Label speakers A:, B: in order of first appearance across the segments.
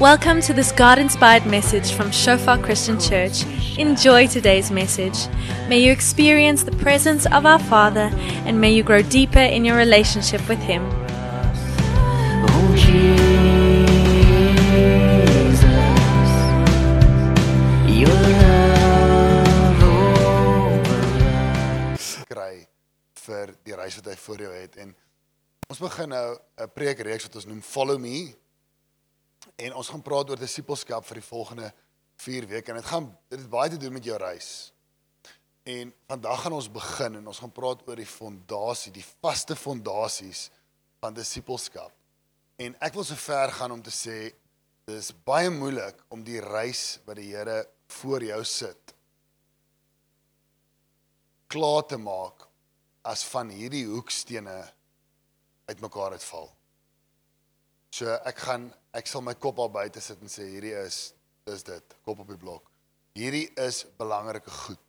A: Welcome to this God inspired message from Shofar Christian Church. Enjoy today's message. May you experience the presence of our Father and may you grow deeper in your relationship with Him.
B: Die reis wat voor jou het en ons begin nou 'n preekreeks wat ons noem Follow Me en ons gaan praat oor disippelskap vir die volgende 4 weke en dit gaan dit het baie te doen met jou reis. En vandag gaan ons begin en ons gaan praat oor die fondasie, die vaste fondasies van disippelskap. En ek wil so ver gaan om te sê dis baie moeilik om die reis wat die Here voor jou sit klaar te maak as van hierdie hoekstene uitmekaar uitval. So ek gaan ek sal my kop al buite sit en sê hierdie is dis dit, kop op die blok. Hierdie is belangrike goed.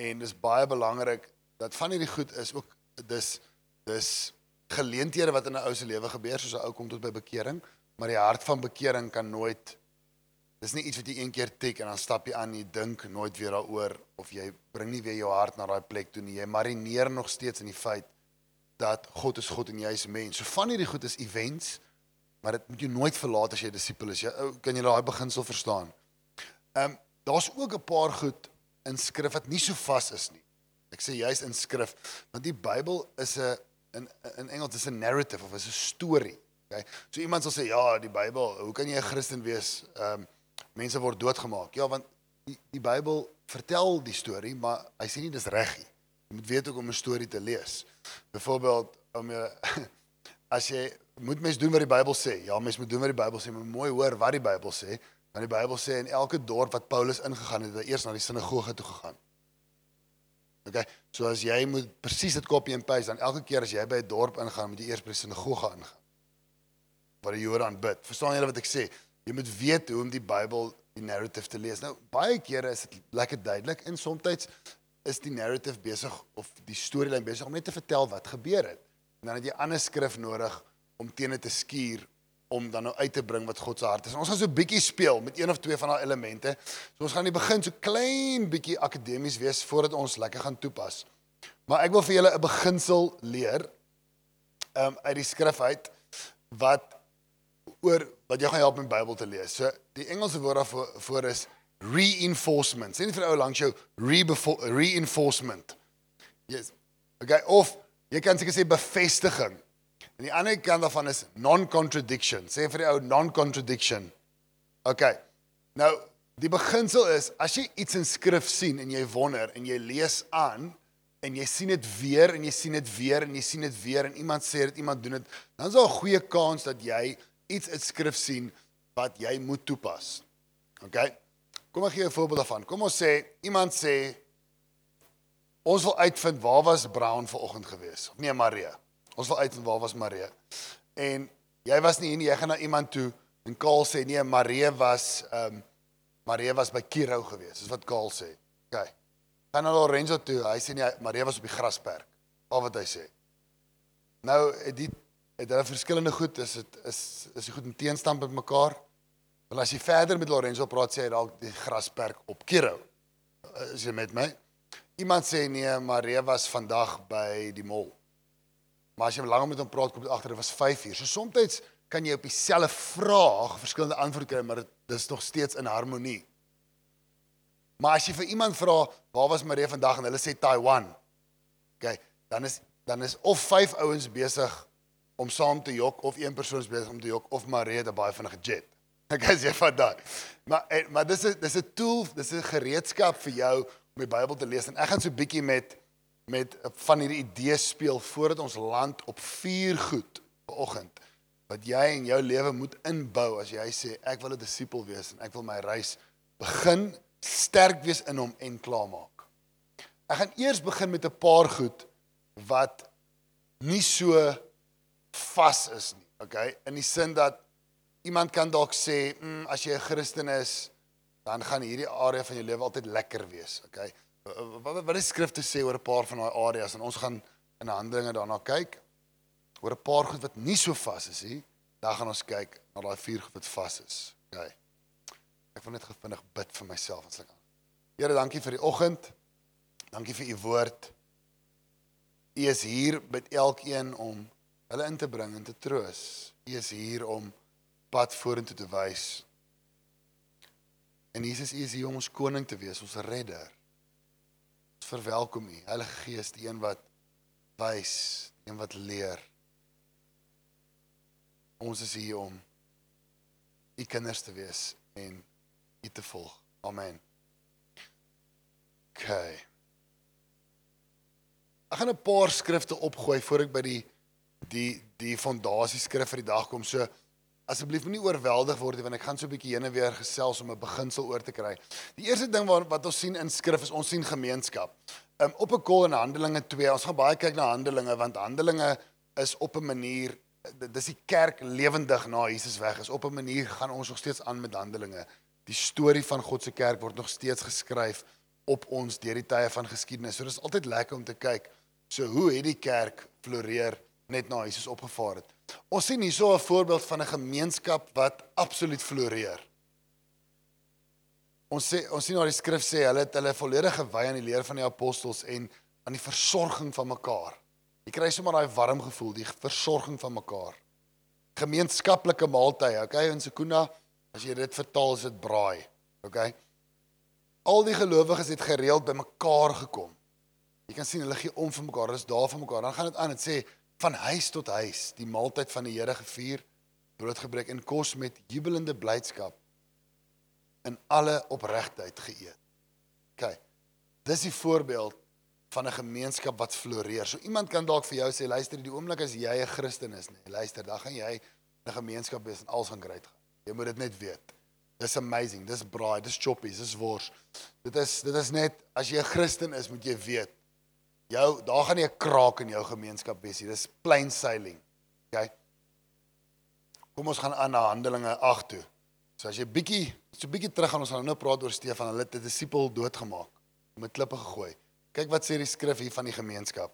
B: En dis baie belangrik dat van hierdie goed is ook dis dis geleenthede wat in 'n ou se lewe gebeur soos 'n ou kom tot by bekering, maar die hart van bekering kan nooit Dis nie iets wat jy een keer tik en dan stap jy aan, jy dink nooit weer daaroor of jy bring nie weer jou hart na daai plek toe nie. Jy marineer nog steeds in die feit dat God is God en jy is mens. So van hierdie goed is events, maar dit moet jou nooit verlaat as jy 'n disipel is. Jy ou, kan jy daai beginsel verstaan? Ehm um, daar's ook 'n paar goed in skrif wat nie so vas is nie. Ek sê juist in skrif, want die Bybel is 'n in in Engels is 'n narrative of is 'n storie. Okay? So iemand sal sê ja, die Bybel, hoe kan jy 'n Christen wees? Ehm um, mense word doodgemaak. Ja, want die die Bybel vertel die storie, maar hy sê nie dis reg nie. Jy moet weet ook om 'n storie te lees. Byvoorbeeld om jy as jy moet mens doen wat die Bybel sê. Ja, mens moet doen wat die Bybel sê, maar mooi hoor wat die Bybel sê. Want die Bybel sê in elke dorp wat Paulus ingegaan het, het hy eers na die sinagoge toe gegaan. OK. So as jy moet presies dit copy and paste, dan elke keer as jy by 'n dorp ingaan, moet jy eers by die sinagoge ingaan. Waar die Jode aanbid. Verstaan julle wat ek sê? Jy moet weet hoe om die Bybel die narrative te lees. Nou baie kere is dit lekker duidelik en soms is die narrative besig of die storielyn besig om net te vertel wat gebeur het. En dan het jy ander skrif nodig om teen dit te skuur om dan nou uit te bring wat God se hart is. En ons gaan so 'n bietjie speel met een of twee van daai elemente. So ons gaan in die begin so klein bietjie akademies wees voordat ons lekker gaan toepas. Maar ek wil vir julle 'n beginsel leer um uit die skrif uit wat oor wat jou gaan help om die Bybel te lees. So die Engelse woord daarvoor voor is reinforcement. Sien vir ou langs jou re reinforcement. Yes. Okay, of jy kan seker sê bevestiging. En die ander kant daarvan is non-contradiction. Sê vir die ou non-contradiction. Okay. Nou, die beginsel is as jy iets in skrif sien en jy wonder en jy lees aan en jy sien dit weer en jy sien dit weer en jy sien dit weer en iemand sê dit iemand doen dit, dan is daar 'n goeie kans dat jy iets in skrif sien wat jy moet toepas. OK? Kom ek gee 'n voorbeeld daarvan. Kom ons sê iemand sê ons wil uitvind waar was Brown vanoggend gewees? Nee, Maria. Ons wil uitvind waar was Maria. En jy was nie hier nie, jy gaan na iemand toe en Kaal sê nee, Maria was ehm um, Maria was by Kiro gewees. Dis wat Kaal sê. OK. Gaan na Lorenzo toe. Hy sê nee, Maria was op die grasperk. Al wat hy sê. Nou die het hulle verskillende goed is dit is is die goed in teenstand met mekaar. Want as jy verder met Lorenzo praat sê hy dalk die grasperk op Kiro. Is jy met my? Iemand sê nee, Maria was vandag by die mall. Maar as jy langer met hom praat kom dit agter dit was 5 uur. So soms kan jy op dieselfde vraag verskillende antwoorde kry, maar dit is nog steeds in harmonie. Maar as jy vir iemand vra, waar was Maria vandag en hulle sê Taiwan. OK, dan is dan is of vyf ouens besig om saam te jok of een persoon is besig om te jok of Marie het 'n baie vinnige jet. Ek sê jy van daai. Maar en, maar dis 'n dis 'n tool, dis 'n gereedskap vir jou om die Bybel te lees en ek gaan so 'n bietjie met met van hierdie idees speel voordat ons land op vier goed vanoggend wat jy in jou lewe moet inbou as jy sê ek wil 'n disipel wees en ek wil my reis begin sterk wees in hom en klaarmaak. Ek gaan eers begin met 'n paar goed wat nie so vas is nie. Okay? In die sin dat iemand kan dalk sê, mm, as jy 'n Christen is, dan gaan hierdie area van jou lewe altyd lekker wees, okay? Wat wat is skrif te sê oor 'n paar van daai areas en ons gaan in Handelinge daarna kyk oor 'n paar goed wat nie so vas is nie. Dan gaan ons kyk na daai vier goed wat vas is. Okay. Ek wil net gou vinnig bid vir myself as ek aan. Here, dankie vir die oggend. Dankie vir u woord. U is hier met elkeen om hulle in te bring en te troos. U is hier om pad vorentoe te wys. En Jesus, U is hier om ons koning te wees, ons redder. Ons verwelkom U, Heilige Gees, die een wat wys, die een wat leer. Ons is hier om U kinders te wees en U te volg. Amen. OK. Ek gaan 'n paar skrifte opgooi voor ek by die die die fondasieskrif vir die dag kom. So asseblief moenie oorweldig word nie want ek gaan so 'n bietjie heen en weer gesels om 'n beginsel oor te kry. Die eerste ding wat wat ons sien in skrif is ons sien gemeenskap. Um, op 'n kol in Handelinge 2. Ons gaan baie kyk na Handelinge want Handelinge is op 'n manier dis die kerk lewendig na Jesus weg is. Op 'n manier gaan ons nog steeds aan met Handelinge. Die storie van God se kerk word nog steeds geskryf op ons deur die tye van geskiedenis. So dis altyd lekker om te kyk. So hoe het die kerk floreer net na Jesus opgevaar het? Ons sien hierso 'n voorbeeld van 'n gemeenskap wat absoluut floreer. Ons sê ons sien waar die skrif sê hulle het hulle volledig gewy aan die leer van die apostels en aan die versorging van mekaar. Jy kry sommer daai warm gevoel, die versorging van mekaar. Gemeenskaplike maaltye, okay, in Sekunda, as jy dit vertaal is dit braai, okay? Al die gelowiges het gereeld by mekaar gekom. Jy kan sien hulle gee om vir mekaar, hulle is daar vir mekaar. Dan gaan dit aan, dit sê van huis tot huis, die maaltyd van die Here gevier, brood gebreek en kos met jubelende blydskap in alle opregtheid geëet. OK. Dis die voorbeeld van 'n gemeenskap wat floreer. So iemand kan dalk vir jou sê, luister, die oomblik as jy 'n Christen is, nee, luister, dan gaan jy 'n gemeenskap wees en alles gaan great gaan. Jy moet dit net weet. Dis amazing. Dis braai, dis choppies, dis wors. Dit is dit is net as jy 'n Christen is, moet jy weet. Jou daar gaan nie 'n kraak in jou gemeenskap wees nie. Dis plain sailing. OK. Kom ons gaan aan na Handelinge 8 toe. So as jy bietjie so bietjie terug gaan ons gaan nou praat oor Stefan, hulle het 'n disipel doodgemaak, met klippe gegooi. Kyk wat sê die skrif hier van die gemeenskap.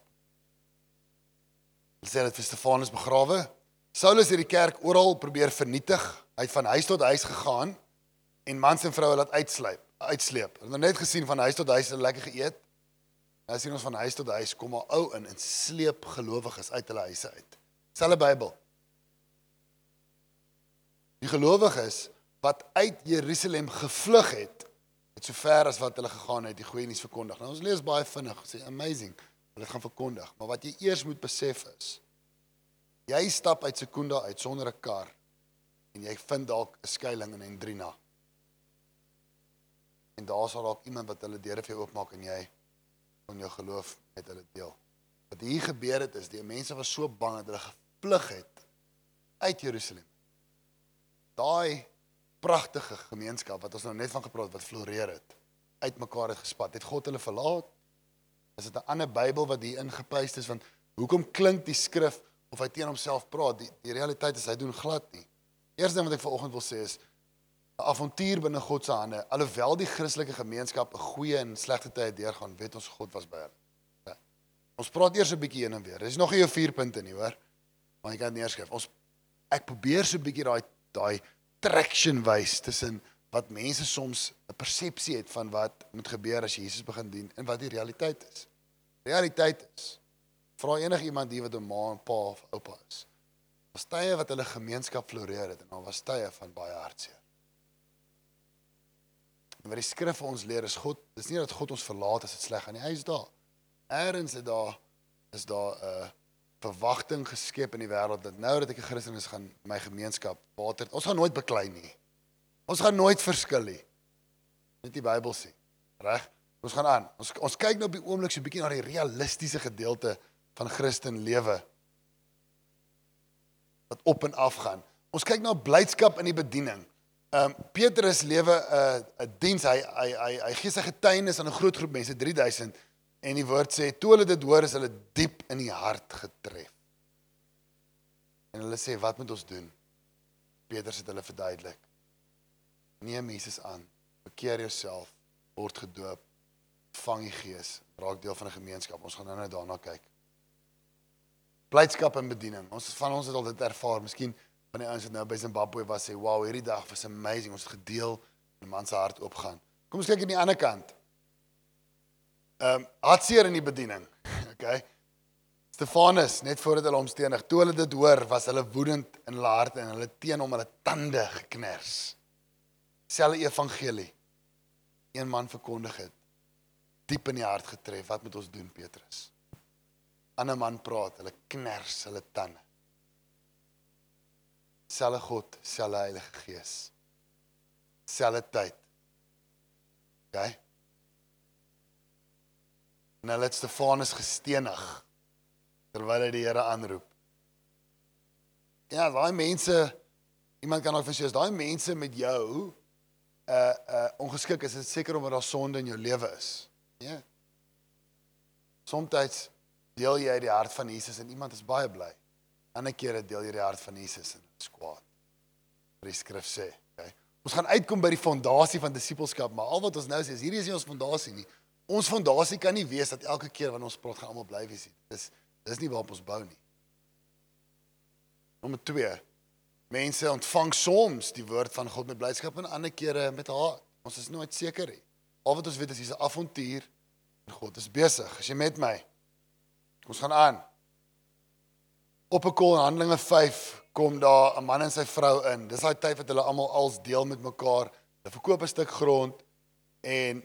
B: Hulle sê dat Stefanus begrawe. Saulus het die kerk oral probeer vernietig. Hy het van huis tot huis gegaan en mans en vroue laat uitsleep, uitsleep. Hulle het net gesien van huis tot huis het lekker geëet. Nou sien ons van huis tot huis kom 'n ou in en sleep gelowiges uit hulle huise uit. Selfe Bybel. Die gelowiges wat uit Jerusalem gevlug het, het so ver as wat hulle gegaan het, die goeie nuus verkondig. Nou ons lees baie vinnig, sê amazing. Hulle gaan verkondig, maar wat jy eers moet besef is jy stap uit Sekunda uit sonder 'n kar en jy vind dalk 'n skuilings in Hendrina. En daar sal dalk iemand wat hulle deure vir jou oopmaak en jy van jou geloof met hulle deel. Wat hier gebeur het is die mense was so bang dat hulle gevlug het uit Jerusalem. Daai pragtige gemeenskap wat ons nou net van gepraat wat floreer het, uitmekaar het gespat. Het God hulle verlaat? Is dit 'n ander Bybel wat hier ingepuist is want hoekom klink die skrif of hy teen homself praat? Die die realiteit is hy doen glad nie. Eerste ding wat ek vanoggend wil sê is 'n avontuur binne God se hande. Alhoewel die Christelike gemeenskap 'n goeie en slegte tye deurgaan, weet ons God was by hulle. Ons praat eers 'n bietjie heen en weer. Dis nog nie jou 4 punte nie, hoor. Maar jy kan neerskryf. Ons ek probeer so 'n bietjie daai daai traction wys tussen wat mense soms 'n persepsie het van wat moet gebeur as Jesus begin dien en wat die realiteit is. Realiteit is vra enige iemand hier wat 'n ma en pa of oupa is. Was tye wat hulle gemeenskap floreer het en daar was tye van baie hartseer. En wat die skrif vir ons leer is God, dis nie dat God ons verlaat as dit sleg gaan nie. Hy is daar. Eerens is daar is daar 'n uh, verwagting geskep in die wêreld dat nou dat ek 'n Christen is, gaan my gemeenskap water. Ons gaan nooit beklei nie. Ons gaan nooit verskil nie. Net die Bybel sê. Reg? Ons gaan aan. Ons ons kyk nou op die oomblik so 'n bietjie na die realistiese gedeelte van Christen lewe wat op en af gaan. Ons kyk na blydskap in die bediening. Ehm um, Petrus lewe 'n uh, 'n diens. Hy hy hy hy gee sy getuienis aan 'n groot groep mense, 3000 en die woord sê toe hulle dit hoor is hulle diep in die hart getref. En hulle sê wat moet ons doen? Petrus het hulle verduidelik. Neem Jesus aan. Bekeer jouself, word gedoop, vang die Gees, raak deel van 'n gemeenskap. Ons gaan nou net daarna kyk. Blydskap en bediening. Ons van ons het al dit ervaar. Miskien van die ouens wat nou by Zimbabwe was sê, "Wow, hierdie dag was amazing. Ons het gedeel en 'n man se hart oopgaan." Kom ons kyk aan die ander kant. Ehm um, hartseer in die bediening. Okay. Stefanus net voordat hulle hom stenig, toe hulle dit hoor, was hulle woedend in hulle harte en hulle teen hom hulle tande gekners. Selfe evangelie. Een man verkondig het diep in die hart getref. Wat moet ons doen, Petrus? Ander man praat, hulle kners hulle tande. Selfe God, selfe Heilige Gees. Selfe tyd. OK. En hulle het Stefanus gestenig terwyl hy die Here aanroep. Ja, daai mense iemand kan ook vir sê as daai mense met jou uh uh ongeskik is, is seker omdat daar sonde in jou lewe is. Ja. Somstyds deel jy die hart van Jesus en iemand is baie bly. Ander kere deel jy die hart van Jesus en is kwaad. Wat die skrif sê, okay? Ons gaan uitkom by die fondasie van disippelskap, maar al wat ons nou sê is hierdie is nie ons fondasie nie. Ons fondasie kan nie wees dat elke keer wanneer ons praat gaan almal bly wees nie. Dis dis nie waarop ons bou nie. Nommer 2. Mense ontvang soms die woord van God met blydskap en ander kere met haat. Ons is nooit seker nie. Al wat ons weet is hier's 'n avontuur en God is besig. As jy met my. Ons gaan aan. Op 'n kol in Handelinge 5 kom daar 'n man en sy vrou in. Dis daai tyd wat hulle almal als deel met mekaar. Hulle verkoop 'n stuk grond en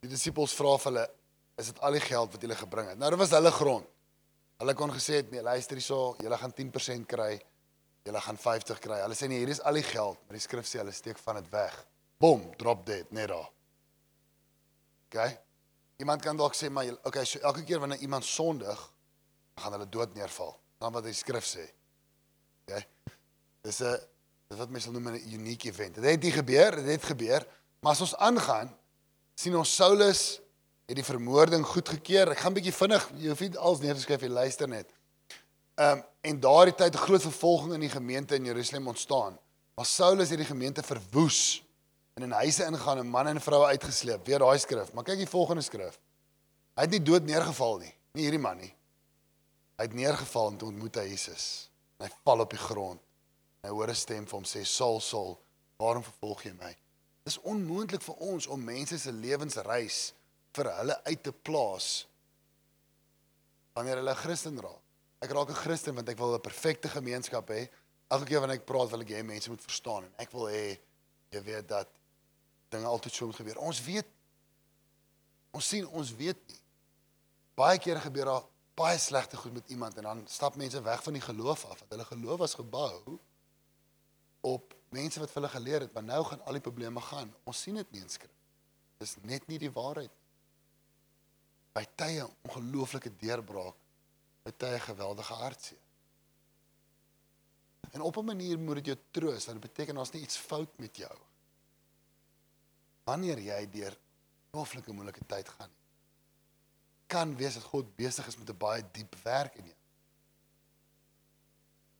B: die disippels vra vir hulle, "Is dit al die geld wat julle gebring het?" Nou, dit was hulle grond. Hulle kon gesê het, "Nee, luister hierso, julle gaan 10% kry. Julle gaan 50 kry." Hulle sê, "Nee, hier is al die geld." Maar die skrif sê hulle steek van dit weg. Bom, drop dead net daar. OK. Iemand kan dalk sê, "Maar okay, so elke keer wanneer iemand sondig, gaan hulle dood neerval." Dan wat die skrif sê. OK. Dis 'n dis wat mense noem 'n unique event. Dit het nie gebeur, dit het gebeur, maar as ons aangaan, sien ons Saulus het die vermoording goedgekeur. Ek gaan bietjie vinnig, jy hoef nie alles neer te skryf, jy luister net. Ehm um, en daardie tyd groot vervolging in die gemeente in Jerusalem ontstaan. Maar Saulus het die gemeente verwoes en in huise ingaan en manne en vroue uitgesleep. Weer daai skrif, maar kyk die volgende skrif. Hy het nie dood neergeval nie, nie hierdie man nie. Hy het neergeval en toe ontmoet hy Jesus. Hy val op die grond. Hy hoor 'n stem vir hom sê: "Saul, Saul, waarom vervolg jy my?" Dis onmoontlik vir ons om mense se lewensreis vir hulle uit te plaas wanneer hulle Christen raak. Ek raak 'n Christen want ek wil 'n perfekte gemeenskap hê. Elke keer wanneer ek praat, wil ek hê mense moet verstaan en ek wil hê jy weet dat dinge altyd so moet gebeur. Ons weet ons sien ons weet nie. Baie kere gebeur daar baie slegte goed met iemand en dan stap mense weg van die geloof af. Want hulle geloof was gebou op mense wat hulle geleer het, maar nou gaan al die probleme gaan. Ons sien dit nie in skrif. Dis net nie die waarheid nie. By tye ongelooflike deurbraak, by tye geweldige hartseer. En op 'n manier moet dit jou troos, want dit beteken daar's nie iets fout met jou. Wanneer jy deur ongelooflike moeilike tyd gaan, kan wees dat God besig is met 'n baie diep werk in jou.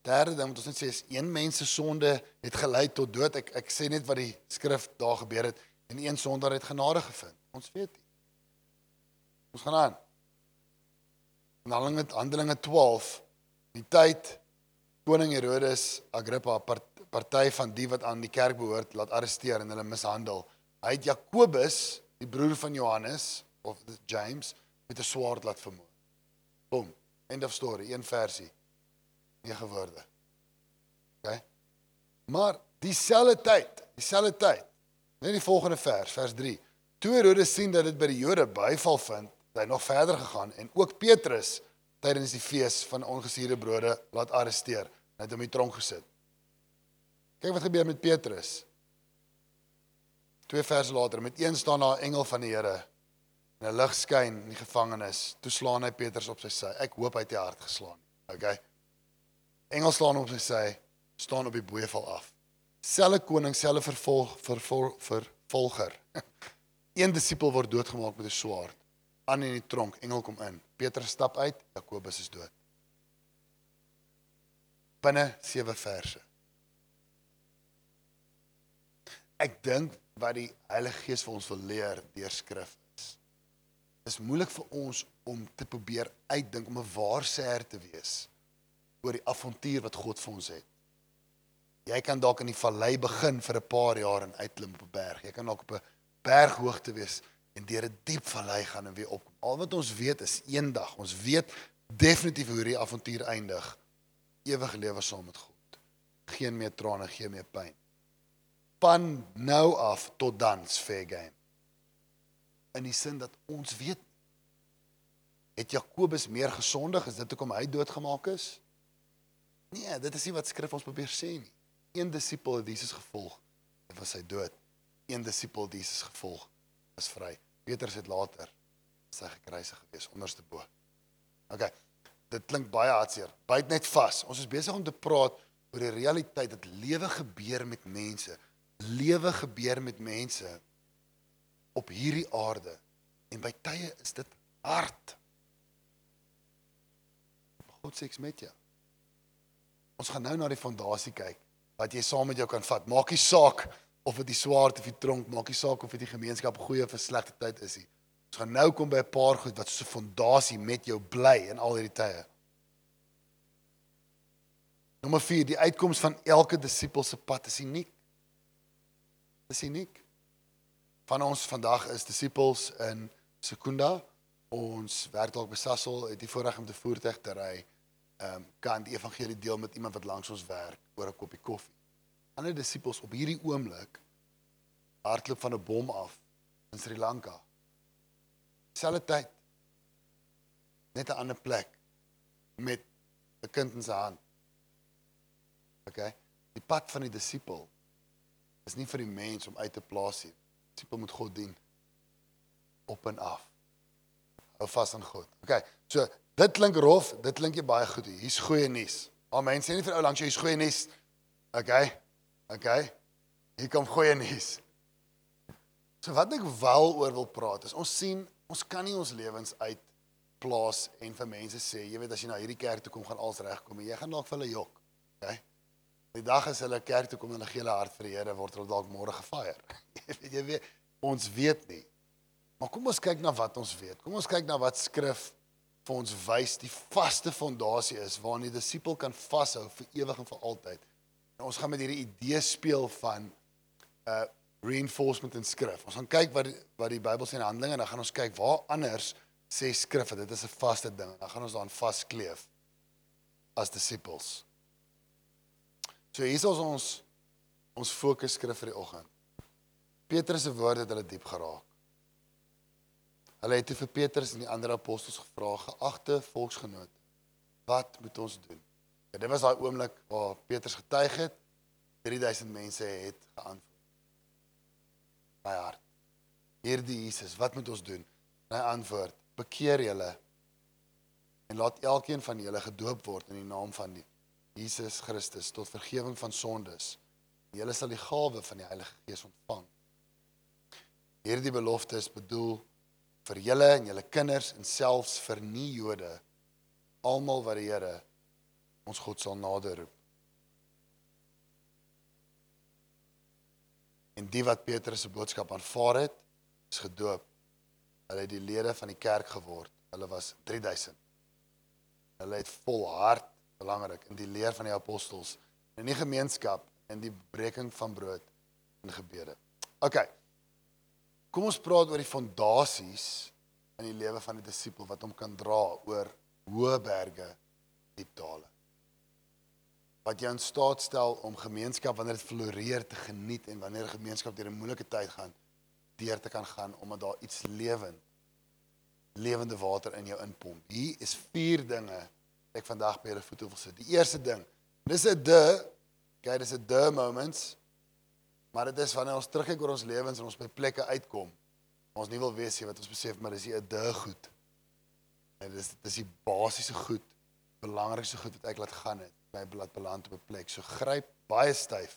B: Derde ding wat ons net sê is een mens se sonde het gelei tot dood. Ek ek sê net wat die skrif daar gebeur het en een sondaar het genade gevind. Ons weet nie. Ons gaan aan. In Handelinge Handelinge 12 die tyd koning Herodes Agrippa part, party van die wat aan die kerk behoort laat arresteer en hulle mishandel. Hy het Jakobus, die broer van Johannes of James met 'n swaard laat vermoor. Boom. End of story, een versie. 9 woorde. OK. Maar dieselfde tyd, dieselfde tyd. Net die volgende vers, vers 3. Toe Herodes sien dat dit by die Jode byval vind, het hy nog verder gegaan en ook Petrus tydens die fees van ongesuurde brode laat arresteer. Hy het hom in die tronk gesit. Kyk wat gebeur met Petrus. Twee verse later, met een staan daar 'n engel van die Here en 'n lig skyn in die gevangenis. Toe slaan hy Petrus op sy sy. Ek hoop hy het die hart geslaan. Okay. Engel slaan hom op sy sy, staan op die boeval af. Selfe koning, selfe vervolg vervol, vervolger. Een disipel word doodgemaak met 'n swaard. Aan in die tronk, engel kom in. Petrus stap uit, Jakobus is dood. Binne 7 verse. Ek dink wat die Heilige Gees vir ons wil leer deur skrif. Dis moeilik vir ons om te probeer uitdink om 'n waarsêer te wees oor die avontuur wat God vir ons het. Jy kan dalk in die vallei begin vir 'n paar jaar en uitklim op 'n berg. Jy kan dalk op 'n berghoogte wees en deur 'n diep vallei gaan en weer opkom. Al wat ons weet is eendag, ons weet definitief hoe hierdie avontuur eindig. Ewige lewe saam met God. Geen meer trane, geen meer pyn. Van nou af tot dan's fair game. In die sin dat ons weet het Jakobus meer gesondig is dit hoekom hy doodgemaak is? Nee, dit is nie wat skrif ons probeer sê nie. Een disipel het Jesus gevolg en was hy dood. Een disipel het Jesus gevolg is vry. Petrus het later sy gekruisig gewees onderste bo. OK. Dit klink baie hartseer. Byt net vas. Ons is besig om te praat oor die realiteit dat lewe gebeur met mense. Lewe gebeur met mense op hierdie aarde en by tye is dit hard. God sê ek's met jou. Ons gaan nou na die fondasie kyk wat jy saam met jou kan vat. Maak nie saak of dit die swaard of die tronk, maak nie saak of dit die gemeenskap goeie of slegte tyd is nie. Ons gaan nou kom by 'n paar goed wat so 'n fondasie met jou bly in al hierdie tye. Nommer 4, die uitkoms van elke disipel se pad is uniek. Dis uniek. Van ons vandag is disipels in Sekunda. Ons werk dalk by Sasol, het die voorreg om te voertuig te ry. Ehm um, kan die evangelie deel met iemand wat langs ons werk oor 'n koppie koffie. Ander disipels op hierdie oomblik hardloop van 'n bom af in Sri Lanka. Selfde tyd. Net 'n ander plek met 'n kind in sy hand. OK. Die pad van die disipel is nie vir die mens om uit te plaas nie. Disipel moet God dien op en af. Hou vas aan God. OK. So, dit klink rof, dit klink jy baie goed hier. Hier's goeie nuus. Amen. Sê nie vir ou langs jou hier's goeie nuus. OK. OK. Hier kom goeie nuus. So wat ek wel oor wil praat is ons sien ons kan nie ons lewens uit plaas en vir mense sê, jy weet as jy na hierdie kerk toe kom gaan alles regkom en jy gaan dalk vir hulle jok. OK. Die dag as hulle kerk toe kom en hulle gee hulle hart vir die Here word hulle dalk môre gefire. jy weet ons weet nie. Maar kom ons kyk na wat ons weet. Kom ons kyk na wat skrif vir ons wys die vaste fondasie is waarin die disipel kan vashou vir ewig en vir altyd. En ons gaan met hierdie idee speel van uh reinforcement in skrif. Ons gaan kyk wat wat die Bybel sê in Handelinge en dan gaan ons kyk waar anders sê skrif dat dit is 'n vaste ding. Dan gaan ons daaraan vaskleef as disippels. So hier is ons ons fokus skrif vir die oggend. Petrus se woorde het hulle diep geraak. Hulle het vir Petrus en die ander apostels gevra: "Geagte volksgenoot, wat moet ons doen?" Ja, dit was daai oomblik waar Petrus getuig het. 3000 mense het geantwoord. My hart. Hierdie Jesus, wat moet ons doen? Hy antwoord: "Bekeer julle en laat elkeen van julle gedoop word in die naam van die Jesus Christus tot vergifnis van sondes. Julle sal die gawe van die Heilige Gees ontvang." Hierdie belofte is bedoel vir julle en julle kinders en selfs vir nie Jode almal wat die Here ons God sal nader roep. En die wat Petrus se boodskap aanvaar het, is gedoop. Hulle het die lede van die kerk geword. Hulle was 3000. Hulle het volhard belangrik in die leer van die apostels, in die gemeenskap en die breking van brood en gebede. OK. Kom ons praat oor die fondasies in die lewe van 'n disipel wat hom kan dra oor hoë berge, diep dale. Wat jou in staat stel om gemeenskap wanneer dit floreer te geniet en wanneer gemeenskap deur 'n moeilike tyd gaan, deur te kan gaan omdat daar iets lewend lewende water in jou inpomp. Hier is vier dinge ek vandag by julle voete wil sit. Die eerste ding, dis 'n de, okay, dis 'n de moments Maar dit is wanneer ons terugkyk oor ons lewens en ons by plekke uitkom. Ons nie wil weet jy wat ons besef maar dis 'n de goed. En dis dis die basiese goed, belangrikste goed wat ek laat gaan het. My blad beland op 'n plek. So gryp baie styf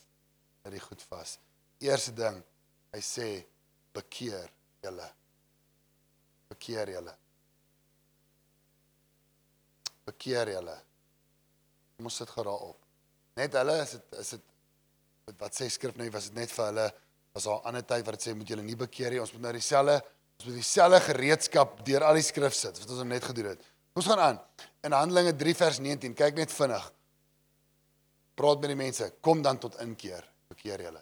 B: dat die goed vas. Eerste ding, hy sê bekeer julle. Bekeer julle. Bekeer julle. Kom ons sit geraak op. Net hulle is dit is dit wat sê skrif nou was dit net vir hulle was daar 'n ander tyd wat dit sê moet julle nie bekeer nie ons moet nou dieselfde ons moet dieselfde gereedskap deur al die skrif sit wat ons nou net gedoen het ons gaan aan in Handelinge 3 vers 19 kyk net vinnig Praat met die mense, kom dan tot inkeer, bekeer julle.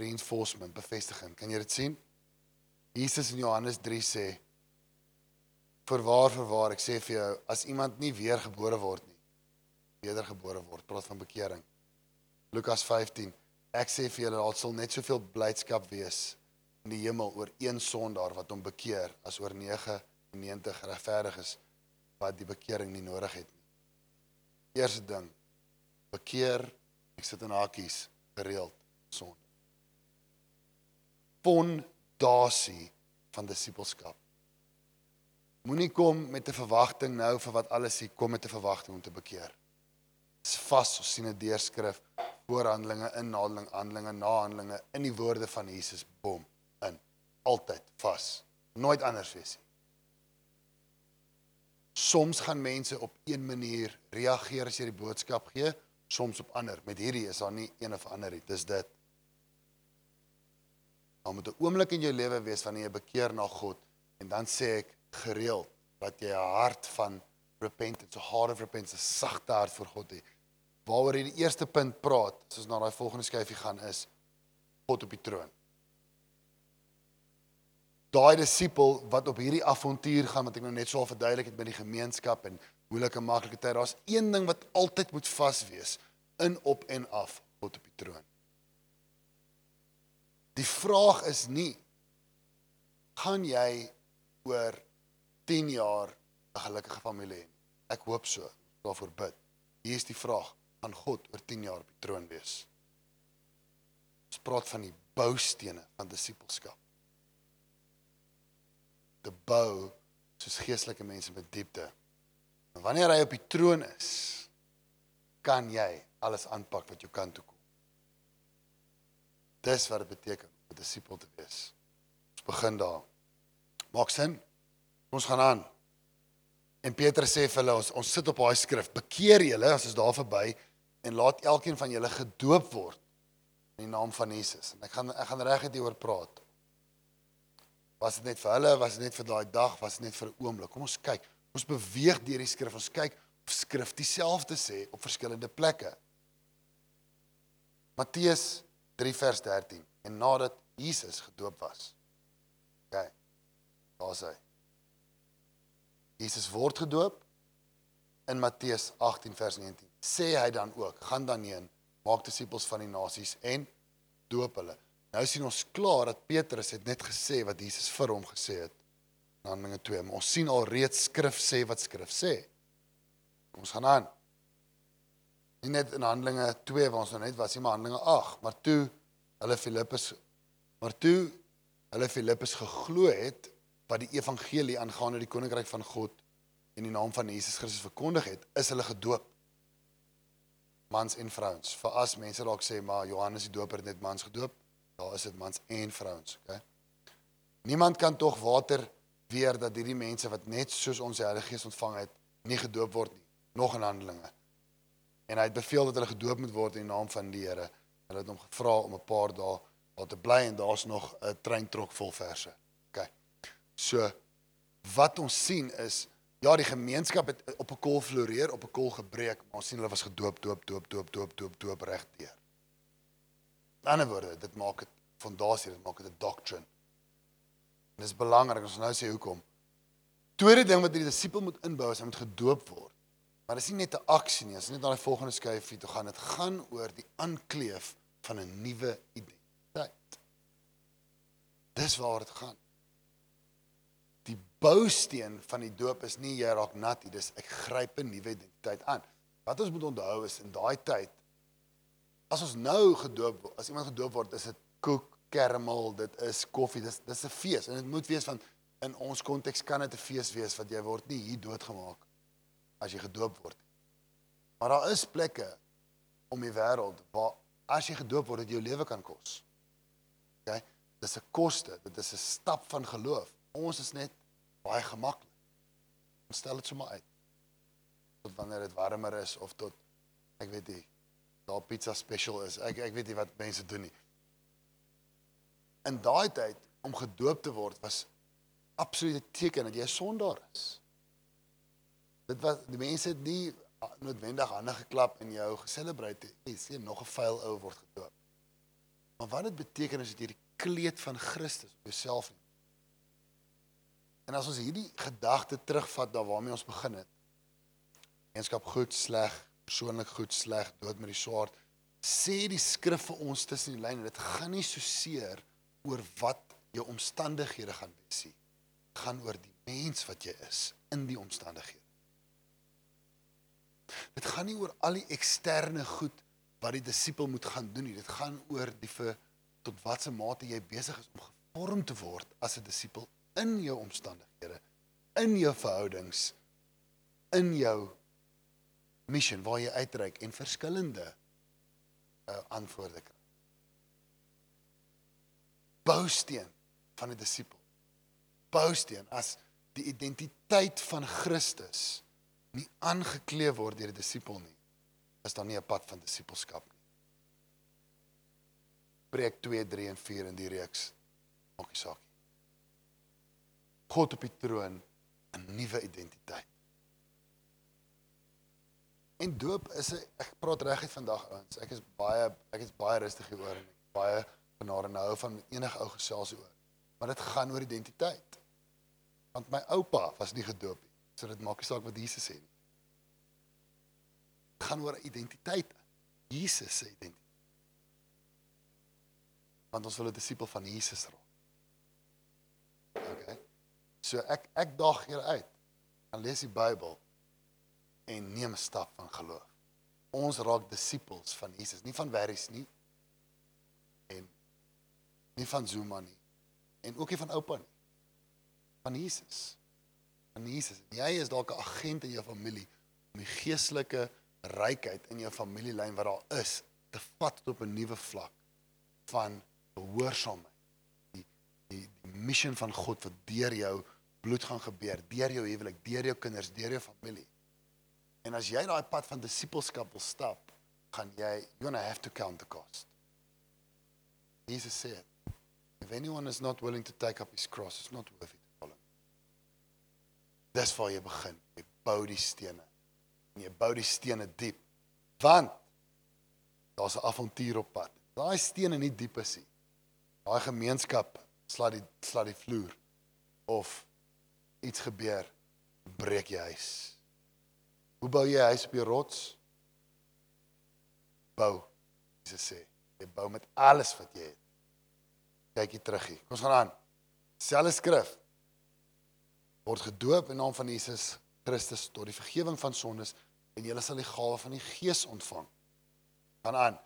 B: Reinforcement, bevestiging. Kan jy dit sien? Jesus in Johannes 3 sê: Voorwaar, voorwaar, ek sê vir jou, as iemand nie weergebore word nie, wedergebore word, praat van bekering. Lukas 15. Ek sê vir julle, daar sal net soveel blydskap wees in die hemel oor een sondaar wat hom bekeer as oor 99 regverdiges wat die bekering nie nodig het nie. Eerste ding, bekeer, ek sit in hakies, gereeld sonde. Fondasie van disippelskap. Moenie kom met 'n verwagting nou vir wat alles hier kom met 'n verwagting om te bekeer. Dis vas, ons sien dit deurskrif, voorhandelinge, inhaling, handelinge, nahandelinge in die woorde van Jesus bom in. Altyd vas. Nooit anders wees nie. Soms gaan mense op een manier reageer as jy die boodskap gee, soms op ander. Met hierdie is daar nie een of ander nie. Dis dit. Daar moet 'n oomblik in jou lewe wees wanneer jy bekeer na God en dan sê ek gereeld dat jy 'n hart van repentance, 'n heart of repentance, 'n sagte hart vir God het. Waaroor jy die eerste punt praat, soos na daai volgende skyfie gaan is God op die troon. Daai disipel wat op hierdie avontuur gaan wat ek nou net so al verduidelik het met die gemeenskap en moeilike maklike tye, daar's een ding wat altyd moet vas wees in op en af God op die troon. Die vraag is nie gaan jy oor 10 jaar 'n gelukkige familie hê. Ek hoop so. Daarvoor bid. Hier is die vraag: gaan God oor 10 jaar op die troon wees? Ons praat van die boustene van disippelskap. Te bou soos geestelike mense met diepte. En wanneer hy op die troon is, kan jy alles aanpak wat jou kant toe kom. Dis wat dit beteken om 'n disipel te wees. Ons begin daar. Maak sin? Ons gaan aan. En Petrus sê vir hulle ons ons sit op daai skrif. Bekeer julle as ons daar verby en laat elkeen van julle gedoop word in die naam van Jesus. En ek gaan ek gaan regtig hieroor praat. Was dit net vir hulle, was dit net vir daai dag, was dit net vir 'n oomblik? Kom ons kyk. Ons beweeg deur die skrif. Ons kyk of skrif dieselfde sê op verskillende plekke. Matteus 3 vers 13 en nadat Jesus gedoop was. OK. Daar's hy. Jesus word gedoop in Matteus 18 vers 19. Sê hy dan ook: "Gaan dan heen, maak disippels van die nasies en doop hulle." Nou sien ons klaar dat Petrus het net gesê wat Jesus vir hom gesê het. in Handelinge 2. Maar ons sien al reeds skrif sê wat skrif sê. Ons gaan aan. Nie net in Handelinge 2 waar ons nou net was, nie maar Handelinge 8, maar toe hulle Filippus maar toe hulle Filippus geglo het wat die evangelie aangaande die koninkryk van God in die naam van Jesus Christus verkondig het, is hulle gedoop. Mans en vrouens. Vir as mense dalk sê maar Johannes die Doper het net mans gedoop, daar is dit mans en vrouens, okay? Niemand kan tog water weer dat hierdie mense wat net soos ons die Heilige Gees ontvang het, nie gedoop word nie, nog in Handelinge. En hy het beveel dat hulle gedoop moet word in die naam van die Here. Hulle het hom gevra om 'n paar dae daar te bly en daar's nog 'n treintrok vol verse. So wat ons sien is ja, die gemeenskap het op 'n kol floreer, op 'n kol gebreek, maar ons sien hulle was gedoop, doop, doop, doop, doop, doop, doop regdeur. In ander woorde, dit maak dit fondasie, dit maak dit 'n doctrine. En dis belangrik as ons nou sê hoekom. Tweede ding wat die disipel moet inbou is hy moet gedoop word. Maar dis nie net 'n aksie nie, as net na die volgende skyfie toe gaan. Dit gaan oor die aankleef van 'n nuwe identiteit. Dis waar dit gaan. Die bousteen van die doop is nie jy raak nat nie, dis ek gryp 'n nuwe identiteit aan. Wat ons moet onthou is in daai tyd as ons nou gedoop word, as iemand gedoop word, is dit koek, karamel, dit is koffie, dis dis 'n fees en dit moet wees van in ons konteks kan dit 'n fees wees wat jy word nie hier doodgemaak as jy gedoop word. Maar daar is plekke om die wêreld waar as jy gedoop word dit jou lewe kan kos. OK? Dis 'n koste, dit is 'n stap van geloof. Ons is net baie gemaklik. Ons stel dit sommer uit. Tot wanneer dit warmer is of tot ek weet nie daar pizza special is. Ek ek weet nie wat mense doen nie. In daai tyd om gedoop te word was absolute teken dat jy 'n sondaar is. Dit was die mense het nie noodwendig hande geklap en jou geselebrate het. Jy sien nog 'n vuil ou word gedoop. Maar wat dit beteken is dat jy die kleed van Christus op jouself neem. En as ons hierdie gedagte terugvat na waarmee ons begin het. Eenskap goed, sleg, persoonlik goed, sleg, dood met die swaard. Sê die skrif vir ons tussen die lyne, dit gaan nie so seer oor wat jou omstandighede gaan wees nie. Dit gaan oor die mens wat jy is in die omstandighede. Dit gaan nie oor al die eksterne goed wat die disipel moet gaan doen nie. Dit gaan oor die vir tot watter mate jy besig is om gevorm te word as 'n disipel in jou omstandighede, in jou verhoudings, in jou mission waar jy uitreik en verskillende uh, antwoorde kry. Bousteen van 'n disipel. Bousteen as die identiteit van Christus nie aangekleef word deur die disipel nie, is daar nie 'n pad van disipelskap nie. Preek 2, 3 en 4 in die reeks. Maak nie saak nie. God op die troon 'n nuwe identiteit. En doop is 'n ek praat reguit vandag ouens. Ek is baie ek is baie rustig hieroor en baie genade nou van enige ou gesels oor. Maar dit gaan oor identiteit. Want my oupa was nie gedoop nie. So dit maak nie saak wat Jesus sê nie. Dit gaan oor identiteit. Jesus se identiteit. Want ons wil 'n disipel van Jesus raak. So ek ek daag julle uit. Dan lees die Bybel en neem 'n stap van geloof. Ons raak disippels van Jesus, nie van werries nie en nie van Zuma nie en ook nie van oupa nie. Van Jesus. Van Jesus. En jy is dalk 'n agent in jou familie om die geestelike rykheid in jou familielyn wat daar is te vat tot op 'n nuwe vlak van gehoorsaamheid. Die die die missie van God wat deur jou bloed gaan gebeur, deur jou huwelik, deur jou kinders, deur jou familie. En as jy daai pad van disippelskap wil stap, gaan jy you're going to have to count the cost. Jesus sê, if anyone is not willing to take up his cross, it's not worth it to follow. Dis waar jy begin. Jy bou die stene. En jy bou die stene diep. Want daar's 'n avontuur op pad. Daai stene nie diep is nie. Daai gemeenskap slaat die slaat die vloer of iets gebeur, breek jy huis. Hoe bou jy huis op die rots? Bou. Jesus sê, jy bou met alles wat jy het. Kykie terug hier. Kom ons gaan aan. Selfe skrif word gedoop in naam van Jesus Christus tot die vergifnis van sondes en jy sal die gawe van die Gees ontvang. Gaan aan.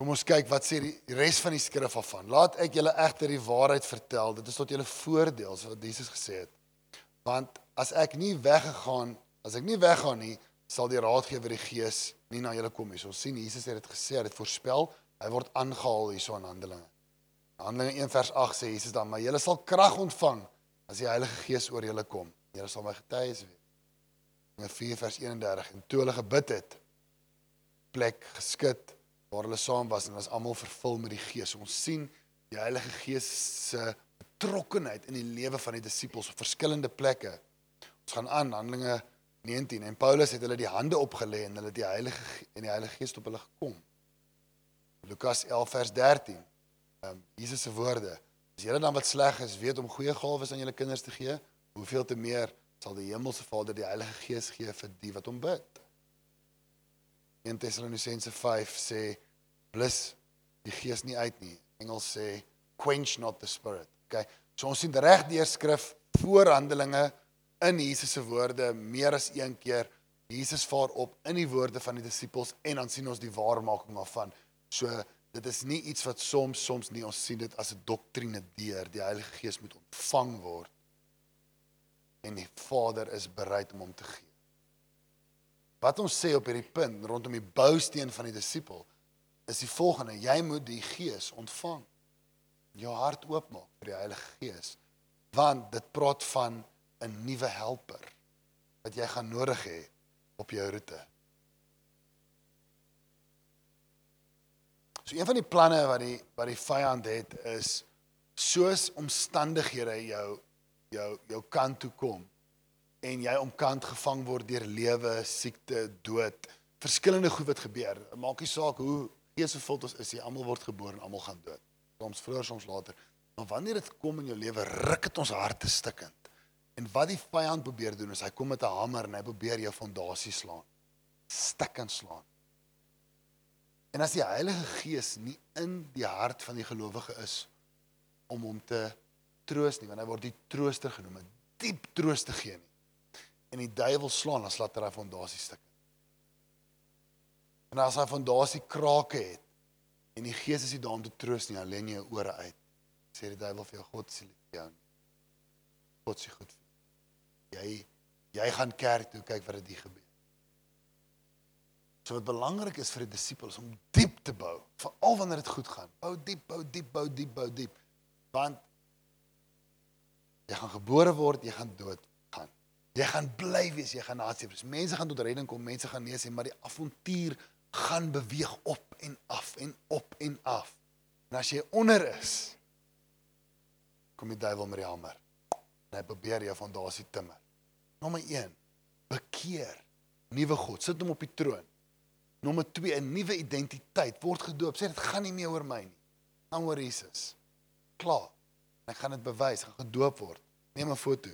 B: Kom ons kyk wat sê die res van die skrif afvan. Laat ek julle egter die waarheid vertel. Dit is tot julle voordeel, so wat Jesus gesê het. Want as ek nie weggegaan, as ek nie weggaan nie, sal die raadgewer die Gees nie na julle kom nie. So ons sien Jesus het dit gesê, het dit voorspel. Hy word aangehaal hierso in Handelinge. Handelinge 1 vers 8 sê Jesus dan, maar julle sal krag ontvang as die Heilige Gees oor julle kom. Julle sal my getuies wees. In 4 vers 31 en toe hulle gebid het, plek geskit waar hulle saam was en was almal vervul met die Gees. Ons sien die Heilige Gees se betrokkenheid in die lewe van die disippels op verskillende plekke. Ons gaan aan Handelinge 19 en Paulus het hulle die hande opgelê en hulle die Heilige en die Heilige Gees op hulle gekom. Lukas 11 vers 13 ehm um, Jesus se woorde. As julle dan wat sleg is, weet om goeie gawes aan julle kinders te gee, hoeveel te meer sal die hemelse Vader die Heilige Gees gee vir die wat hom bid. 1 Tessalonisense 5 sê blus die Gees nie uit nie. Engels sê quench not the spirit. Okay. So ons sien reg deur skrif voor Handelinge in Jesus se woorde meer as een keer Jesus vaar op in die woorde van die disippels en dan sien ons die waarmaking daarvan. So dit is nie iets wat soms soms nie ons sien dit as 'n doktrine deur die Heilige Gees moet ontvang word en die Vader is bereid om hom te gee. Wat ons sê op hierdie punt rondom die bousteen van die disipel is die volgende: jy moet die Gees ontvang. Jou hart oopmaak vir die Heilige Gees, want dit praat van 'n nuwe helper wat jy gaan nodig hê op jou roete. So een van die planne wat die wat die vyand het is soos omstandighede jou jou jou kant toe kom, en jy omkant gevang word deur lewe, siekte, dood, verskillende goed wat gebeur. Maak nie saak hoe geesvervuld ons is, jy almal word gebore en almal gaan dood. Soms vroeër, soms later. Maar wanneer dit kom in jou lewe, ruk dit ons harte stikkend. En wat die vyand probeer doen is hy kom met 'n hamer en hy probeer jou fondasie slaan. Stikkend slaan. En as die Heilige Gees nie in die hart van die gelowige is om hom te troos nie, want hy word die trooster genoem, 'n diep troos te gee nie. En die duiwel slaan, dan slaat hy daai fondasie stuk. En as hy fondasie krake het en die Gees is nie daar om te troos nie, jy jou ore uit. Sê die duiwel vir jou God se lief jou. God se goed vir jou. Jy jy gaan kerk toe kyk wat dit hier gebeur. So wat belangrik is vir die disippels om diep te bou, veral wanneer dit goed gaan. Bou diep, bou diep, bou diep, bou diep. Want jy gaan gebore word, jy gaan dood gaan. Jy gaan bly wees, jy gaan nasie wees. Mense gaan tot redding kom, mense gaan nee sê, maar die avontuur gaan beweeg op en af en op en af. En as jy onder is, kom die duiwel met die hamer. En hy probeer jou fondasie timmer. Nommer 1: bekeer. Nuwe God, sit hom op die troon. Nommer 2: 'n nuwe identiteit, word gedoop. Sê dit gaan nie meer oor my nie. Gaan oor Jesus. Klaar. Ek gaan dit bewys, gaan gedoop word. Neem 'n foto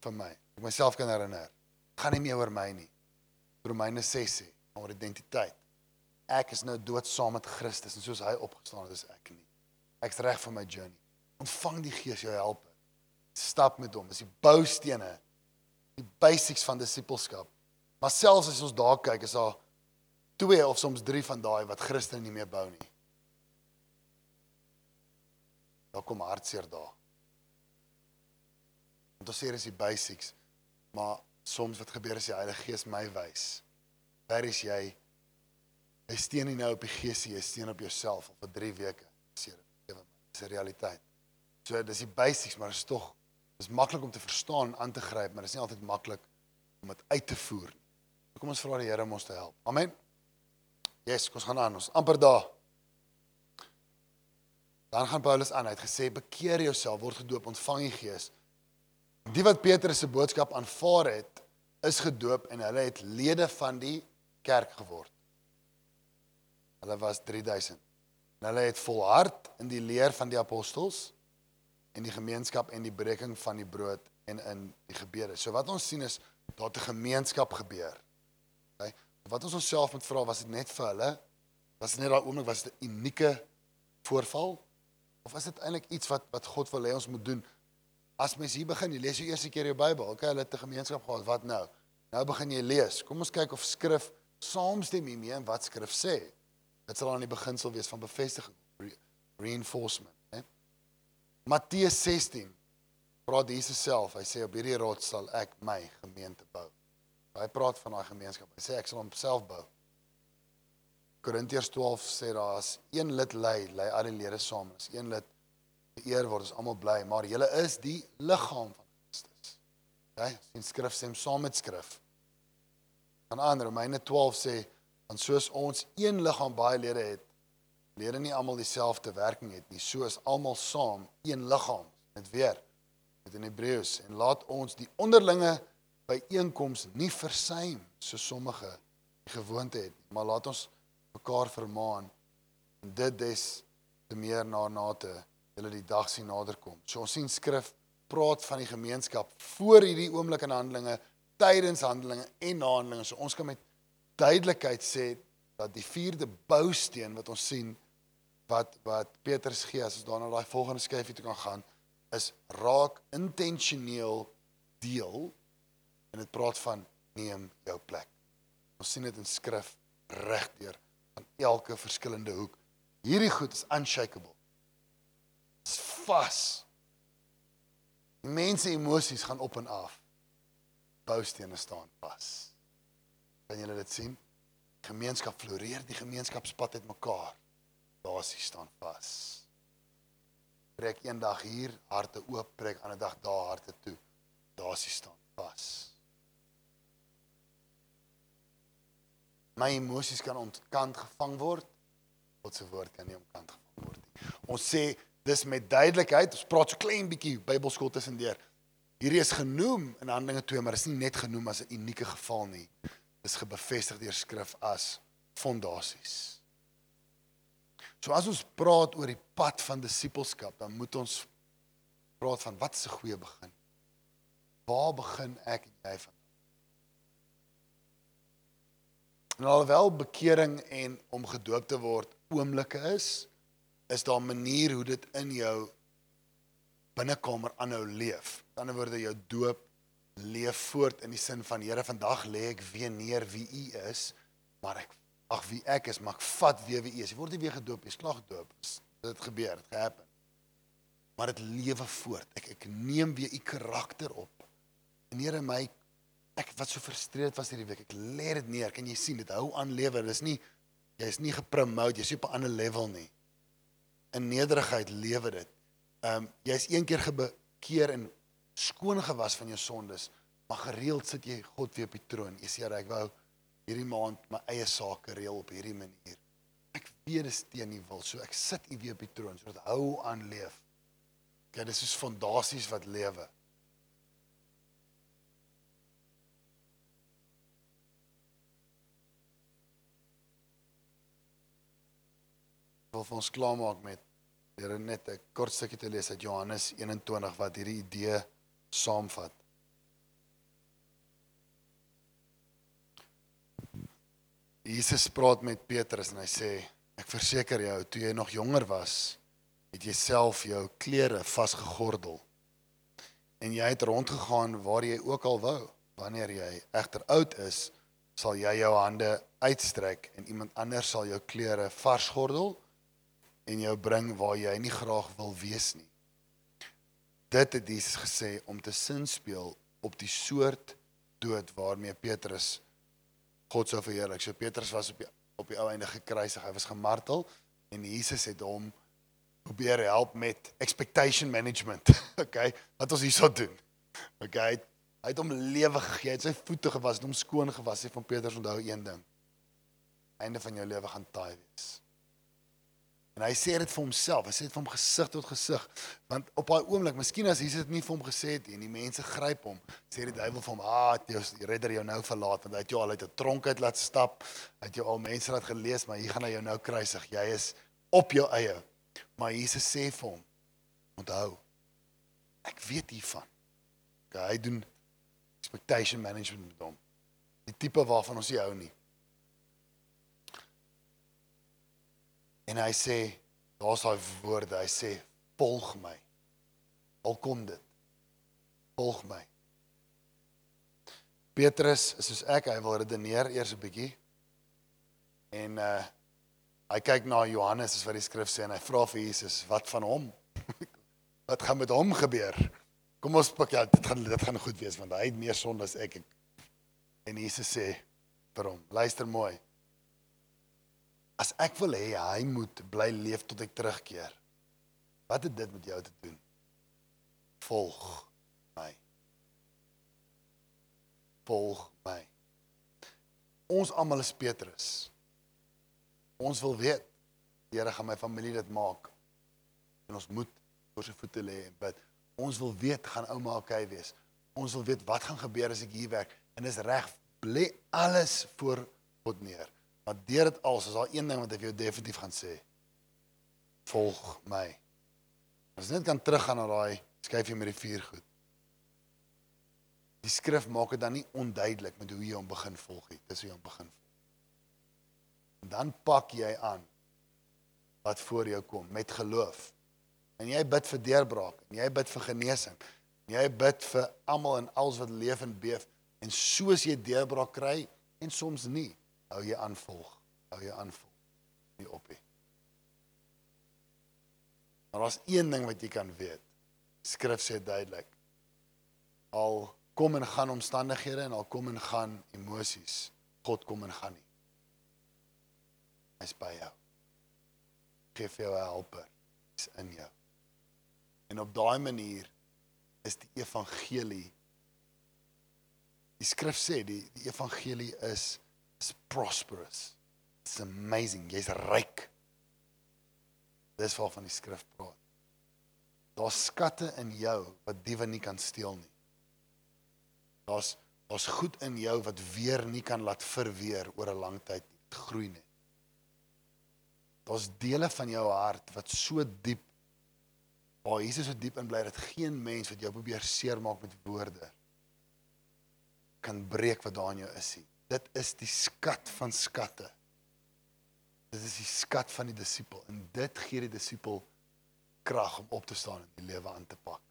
B: van my. Ek myself kan herinner. Gaan nie meer oor my nie. Romeine 6 sê oor identiteit. Ek is nou dood saam met Christus en soos hy opgestaan het, is ek nie. Ek's reg vir my journey. Ontvang die Gees jou helper. Stap met hom. Dis die boustene, die basics van disippelskap. Maar selfs as ons daar kyk, is daar twee of soms drie van daai wat Christen nie meer bou nie. Daar kom hartseer daar. Want ons sê dis die basics, maar soms wat gebeur as die Heilige Gees my wys. Waar is jy? Jy steen nie nou op die Gees nie, jy steen op jouself al vir 3 weke. Seer, ewe my. Dis 'n realiteit. So dis die basics, maar is tog dis maklik om te verstaan en aan te gryp, maar dit is nie altyd maklik om dit uit te voer nie. So kom ons vra die Here om ons te help. Amen. Yes, kom ons gaan aan. Ons amper daar. Dan gaan Paulus aan. Hy het gesê bekeer jouself, word gedoop, ontvang die Gees. Die wat Petrus se boodskap aanvaar het, is gedoop en hulle het lede van die kerk geword. Hulle was 3000. En hulle het volhard in die leer van die apostels en die gemeenskap en die breking van die brood en in die gebede. So wat ons sien is daar 'n gemeenskap gebeur. Okay? Wat ons onsself moet vra, was dit net vir hulle? Was dit net daai oomblik was dit 'n unieke voorval of is dit eintlik iets wat wat God wil hê ons moet doen? As mens hier begin, jy lees jy eerste keer jou Bybel. Okay, hulle het 'n gemeenskap gehad. Wat nou? Nou begin jy lees. Kom ons kyk of skrif saamstem hiermee en wat skrif sê. Dit sal aan die beginsel wees van bevestiging, re reinforcement, né? Matteus 16 praat Jesus self. Hy sê op hierdie rots sal ek my gemeente bou. Hy praat van daai gemeenskap. Hy sê ek sal homself bou. Korintiërs 12 sê daar's een lid lei, lei al die lede saam. As een lid geëer word, is almal bly, maar julle is die liggaam van Christus. OK? Sien skrif sê saam met skrif. Dan aan Romeine 12 sê want soos ons een liggaam baie lede het, lede nie almal dieselfde werking het nie. So is almal saam een liggaam. Net weer met in Hebreëus en laat ons die onderlinge byeenkoms nie versuim so sommige die gewoonte het maar laat ons mekaar vermaan en dit des te meer na na te julle die dag sien naderkom. So ons sien skrif praat van die gemeenskap voor hierdie oomblik in Handelinge, tydens Handelinge en na Handelinge. So ons kan met duidelikheid sê dat die vierde bousteen wat ons sien wat wat Petrus gee as ons daarna daai volgende skyfie toe kan gaan is raak intentioneel deel en dit praat van neem jou plek. Ons sien dit in skrif regdeur aan elke verskillende hoek. Hierdie goed is unshakable. Dit's vas. Die mense emosies gaan op en af. Boustene staan vas. Kan julle dit sien? Gemeenskap floreer, die gemeenskapspad het mekaar. Basie staan vas. Breek eendag hier harte oop, breek ander dag daar harte toe. Dasie staan vas. My emosies kan ontkant gevang word. God se woord kan nie omkant gevang word nie. Ons sê dis met duidelikheid, ons praat so klein bietjie Bybelskool tussendeur. Hierdie is genoem in Handelinge 2, maar is nie net genoem as 'n unieke geval nie. Dis gebevestig deur skrif as fondasies. So as ons praat oor die pad van disippelskap, dan moet ons praat van wat is 'n goeie begin? Waar begin ek en jy van? En alhoewel bekering en om gedoop te word oomblikke is, is daar 'n manier hoe dit in jou binnekamer aanhou leef. Aan die ander woorde jou doop leef voort in die sin van Here, vandag lê ek weer neer wie U is, maar ek ag wie ek is, maar ek vat weer wie U is. Jy word nie weer gedoop, jy's klaar gedoop. Dit gebeur, dit gehappen. Maar dit lewe voort. Ek ek neem weer U karakter op. En Here my ek wat so frustreerd was hierdie week. Ek lê dit neer. Kan jy sien dit hou aan lewe. Dis nie jy's nie gepromote, jy's op 'n ander level nie. In nederigheid lewe dit. Ehm um, jy's een keer gebekeer en skoon gewas van jou sondes, maar gereeld sit jy God weer op die troon. Jy sê ek wou hierdie maand my eie sake reël op hierdie manier. Ek weet dit is teen die wil, so ek sit u weer op die troon sodat hou aan leef. Kyk, dis soos fondasies wat lewe. wil vir ons klaarmaak met Here net 'n kort stukkie te lees uit Johannes 21 wat hierdie idee saamvat. Jesus praat met Petrus en hy sê ek verseker jou toe jy nog jonger was het jy self jou klere vasgegordel en jy het rondgegaan waar jy ook al wou wanneer jy egter oud is sal jy jou hande uitstrek en iemand anders sal jou klere vasgordel en jou bring waar jy nie graag wil wees nie. Dit het Jesus gesê om te sinspeel op die soort dood waarmee Petrus God sou verheerlik. So Petrus was op die op die ou einde gekruisig. Hy was gemartel en Jesus het hom probeer help met expectation management. Okay, wat ons hierso doen. Okay, hy het hom lewe gegee. Hy het sy voete gewas, hom skoon gewas. Hy van Petrus onthou een ding. Einde van jou lewe gaan taai wees. En hy sê dit vir homself. Hy sê dit vir hom gesig tot gesig. Want op daai oomblik, miskien as Jesus dit nie vir hom gesê het nie en die mense gryp hom, sê die duiwel vir hom: "Ah, jou redder jou nou verlaat want hy het jou al uit 'n tronk uit laat stap. Hy het jou al mense laat gelees, maar hier gaan hy jou nou kruisig. Jy is op jou eie." Maar Jesus sê vir hom: "Onthou, ek weet hiervan." Okay, hy doen expectation management met hom. Die tipe waarvan ons nie hou nie. En hy sê, daar's daai woorde, hy sê volg my. Al kom dit. Volg my. Petrus is soos ek, hy wil redeneer eers 'n bietjie. En uh hy kyk na Johannes as wat die skrif sê en hy vra vir Jesus, wat van hom? wat gaan met hom gebeur? Kom ons pak ja, dit gaan dit gaan goed wees want hy het meer sonde as ek. En Jesus sê vir hom, luister mooi. As ek wil hê hy moet bly leef tot ek terugkeer. Wat het dit met jou te doen? Volg my. Volg my. Ons almal is Petrus. Ons wil weet Here gaan my familie dit maak. En ons moet voor sy voete lê en bid. Ons wil weet gaan ouma okay wees. Ons wil weet wat gaan gebeur as ek hier werk en dis reg lê alles voor God neer. Maar deur dit alles is daar een ding wat ek jou definitief gaan sê. Volg my. As net kan teruggaan na daai skryf jy met die vier goed. Die skrif maak dit dan nie onduidelik met hoe jy hom begin volg nie. Dis hoe jy hom begin volg. En dan pak jy aan wat voor jou kom met geloof. En jy bid vir deurbraak, en jy bid vir genesing. En jy bid vir almal en alles wat leef en beef. En soos jy deurbraak kry en soms nie, hou jy aan volg. Hou jy aan volg. Nie op nie. Maar daar's een ding wat jy kan weet. Skrif sê duidelik. Al kom en gaan omstandighede en al kom en gaan emosies, God kom en gaan nie. Hy's by jou. Geef jou 'n helper. Hy's in jou. En op daai manier is die evangelie Die skrif sê die die evangelie is is prosperous. It's amazing. Jy's ryk. Dis waarvan die skrif praat. Daar's skatte in jou wat diewe nie kan steel nie. Daar's daar's goed in jou wat weer nie kan laat verweer oor 'n lang tyd nie. Dit groei net. Daar's dele van jou hart wat so diep waar Jesus so diep in bly dat geen mens wat jou probeer seermaak met woorde kan breek wat daar in jou is nie. Dit is die skat van skatte. Dit is die skat van die disipel en dit gee die disipel krag om op te staan en die lewe aan te pak.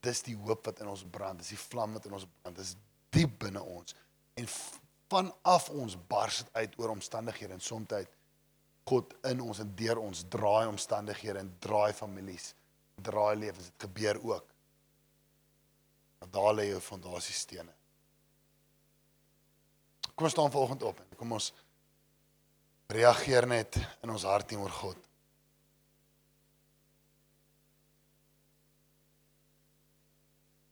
B: Dis die hoop wat in ons brand, dis die vlam wat in ons brand, dis diep binne ons. En vanaf ons bars dit uit oor omstandighede en soms God in ons en deur ons draai omstandighede en draai families, draai lewens. Dit gebeur ook. Maar daar lê jou fondasiestene. Kom ons staan vanoggend op en kom ons reageer net in ons hart teenoor God.